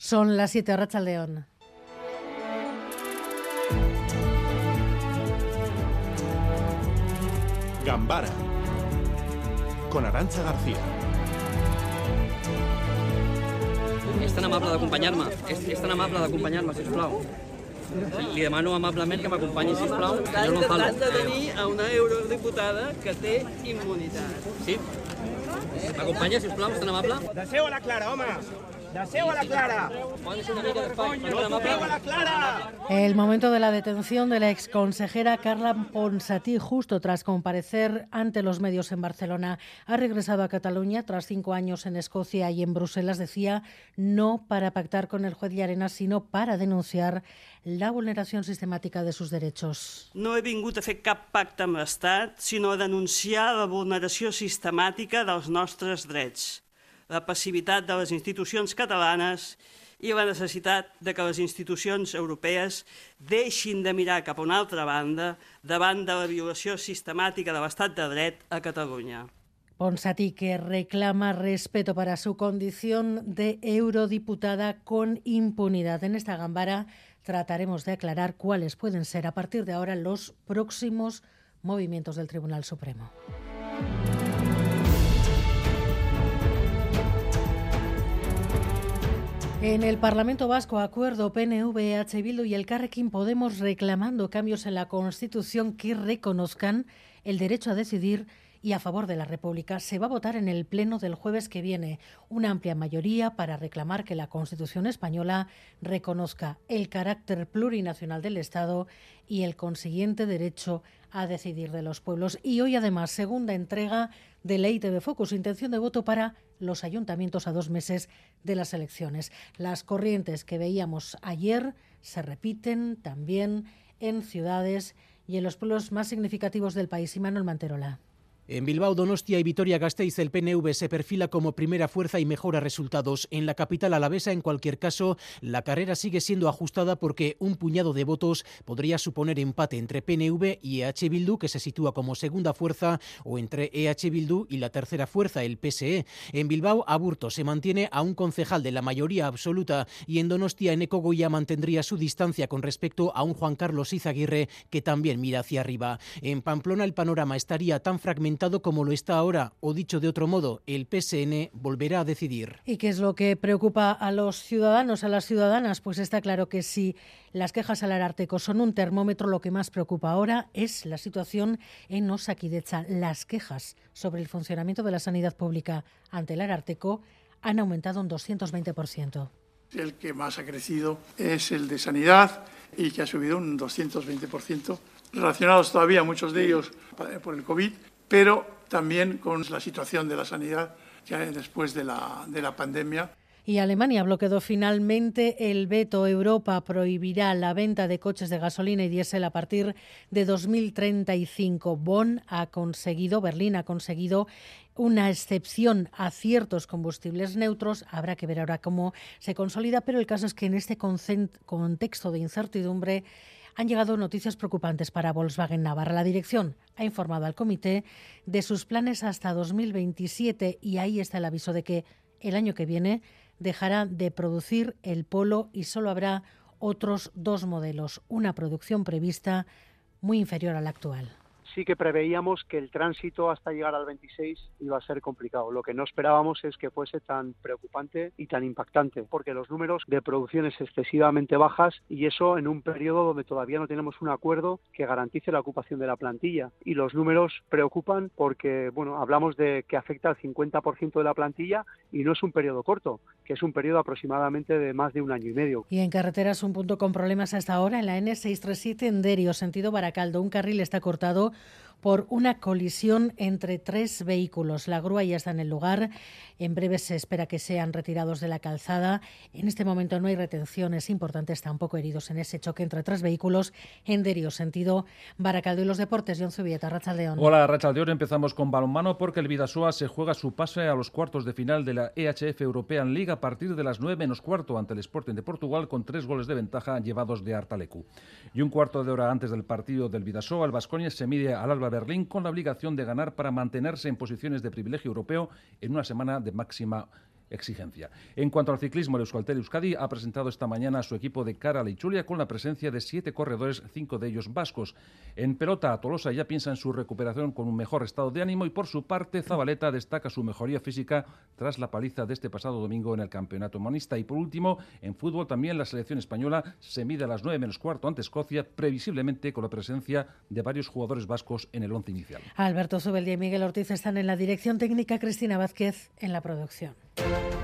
Son las 7 Racha León. Gambara con Arancha García. És tan amable d'acompanyar-me, és, és tan amable d'acompanyar-me, sisplau. Li demano amablement que m'acompanyi, sisplau, no falo. Has de tenir a una eurodiputada que té immunitat. Sí? M'acompanya, sisplau, és tan amable? Deseu a la Clara, home! A la Clara! A la? Clara! El momento de la detención de la exconsejera Carla Ponsatí, justo tras comparecer ante los medios en Barcelona, ha regresado a Cataluña tras cinco años en Escocia y en Bruselas. Decía no para pactar con el juez Llarena, sino para denunciar la vulneración sistemática de sus derechos. No he vingut a fer cap pacte amb l'Estat, sinó a denunciar la vulneració sistemàtica dels nostres drets, la passivitat de les institucions catalanes i la necessitat de que les institucions europees deixin de mirar cap a una altra banda davant de la violació sistemàtica de l'estat de dret a Catalunya. Ponsatí, que reclama respeto para su condición de eurodiputada con impunidad. En esta gambara trataremos de aclarar cuáles pueden ser a partir de ahora los próximos movimientos del Tribunal Supremo. En el Parlamento Vasco, acuerdo PNV, Bildu y el Carrequín Podemos reclamando cambios en la Constitución que reconozcan el derecho a decidir y a favor de la República. Se va a votar en el Pleno del jueves que viene una amplia mayoría para reclamar que la Constitución española reconozca el carácter plurinacional del Estado y el consiguiente derecho a decidir de los pueblos. Y hoy, además, segunda entrega de Ley TV Focus, intención de voto para los ayuntamientos a dos meses de las elecciones. Las corrientes que veíamos ayer se repiten también en ciudades y en los pueblos más significativos del país. Y Manuel Manterola. En Bilbao, Donostia y Vitoria-Gasteiz, el PNV se perfila como primera fuerza y mejora resultados. En la capital alavesa, en cualquier caso, la carrera sigue siendo ajustada porque un puñado de votos podría suponer empate entre PNV y EH Bildu, que se sitúa como segunda fuerza, o entre EH Bildu y la tercera fuerza, el PSE. En Bilbao, Aburto se mantiene a un concejal de la mayoría absoluta y en Donostia, Eneco Goya mantendría su distancia con respecto a un Juan Carlos Izaguirre que también mira hacia arriba. En Pamplona, el panorama estaría tan fragmentado como lo está ahora, o dicho de otro modo, el PSN volverá a decidir. ¿Y qué es lo que preocupa a los ciudadanos, a las ciudadanas? Pues está claro que si las quejas al Ararteco son un termómetro, lo que más preocupa ahora es la situación en Osakidecha. Las quejas sobre el funcionamiento de la sanidad pública ante el Ararteco han aumentado un 220%. El que más ha crecido es el de sanidad y que ha subido un 220%, relacionados todavía muchos de ellos por el COVID, pero también con la situación de la sanidad ya después de la, de la pandemia. Y Alemania bloqueó finalmente el veto. Europa prohibirá la venta de coches de gasolina y diésel a partir de 2035. Bonn ha conseguido, Berlín ha conseguido una excepción a ciertos combustibles neutros. Habrá que ver ahora cómo se consolida, pero el caso es que en este contexto de incertidumbre han llegado noticias preocupantes para Volkswagen Navarra. La dirección ha informado al comité de sus planes hasta 2027 y ahí está el aviso de que el año que viene dejará de producir el Polo y solo habrá otros dos modelos, una producción prevista muy inferior a la actual sí que preveíamos que el tránsito hasta llegar al 26 iba a ser complicado. Lo que no esperábamos es que fuese tan preocupante y tan impactante, porque los números de producción es excesivamente bajas y eso en un periodo donde todavía no tenemos un acuerdo que garantice la ocupación de la plantilla. Y los números preocupan porque, bueno, hablamos de que afecta al 50% de la plantilla y no es un periodo corto, que es un periodo aproximadamente de más de un año y medio. Y en carreteras un punto con problemas hasta ahora en la N637 en Derio, sentido Baracaldo. Un carril está cortado por una colisión entre tres vehículos. La grúa ya está en el lugar. En breve se espera que sean retirados de la calzada. En este momento no hay retenciones importantes, tampoco heridos en ese choque entre tres vehículos en Derio, sentido Baracaldo y los deportes. John Zubieta, Rachaldeón. Hola, Rachaldeón. Empezamos con balonmano porque el Vidasoa se juega su pase a los cuartos de final de la EHF European League a partir de las 9 menos cuarto ante el Sporting de Portugal con tres goles de ventaja llevados de Artalecu. Y un cuarto de hora antes del partido del Vidasoa, el Vasconia se mide al Alba Berlín con la obligación de ganar para mantenerse en posiciones de privilegio europeo en una semana de máxima exigencia. En cuanto al ciclismo, el Euskaltel Euskadi ha presentado esta mañana a su equipo de cara a la con la presencia de siete corredores, cinco de ellos vascos. En pelota, Tolosa ya piensa en su recuperación con un mejor estado de ánimo y por su parte Zabaleta destaca su mejoría física tras la paliza de este pasado domingo en el campeonato monista. Y por último, en fútbol también la selección española se mide a las nueve menos cuarto ante Escocia, previsiblemente con la presencia de varios jugadores vascos en el once inicial. Alberto Subeldía y Miguel Ortiz están en la dirección técnica, Cristina Vázquez en la producción. Thank you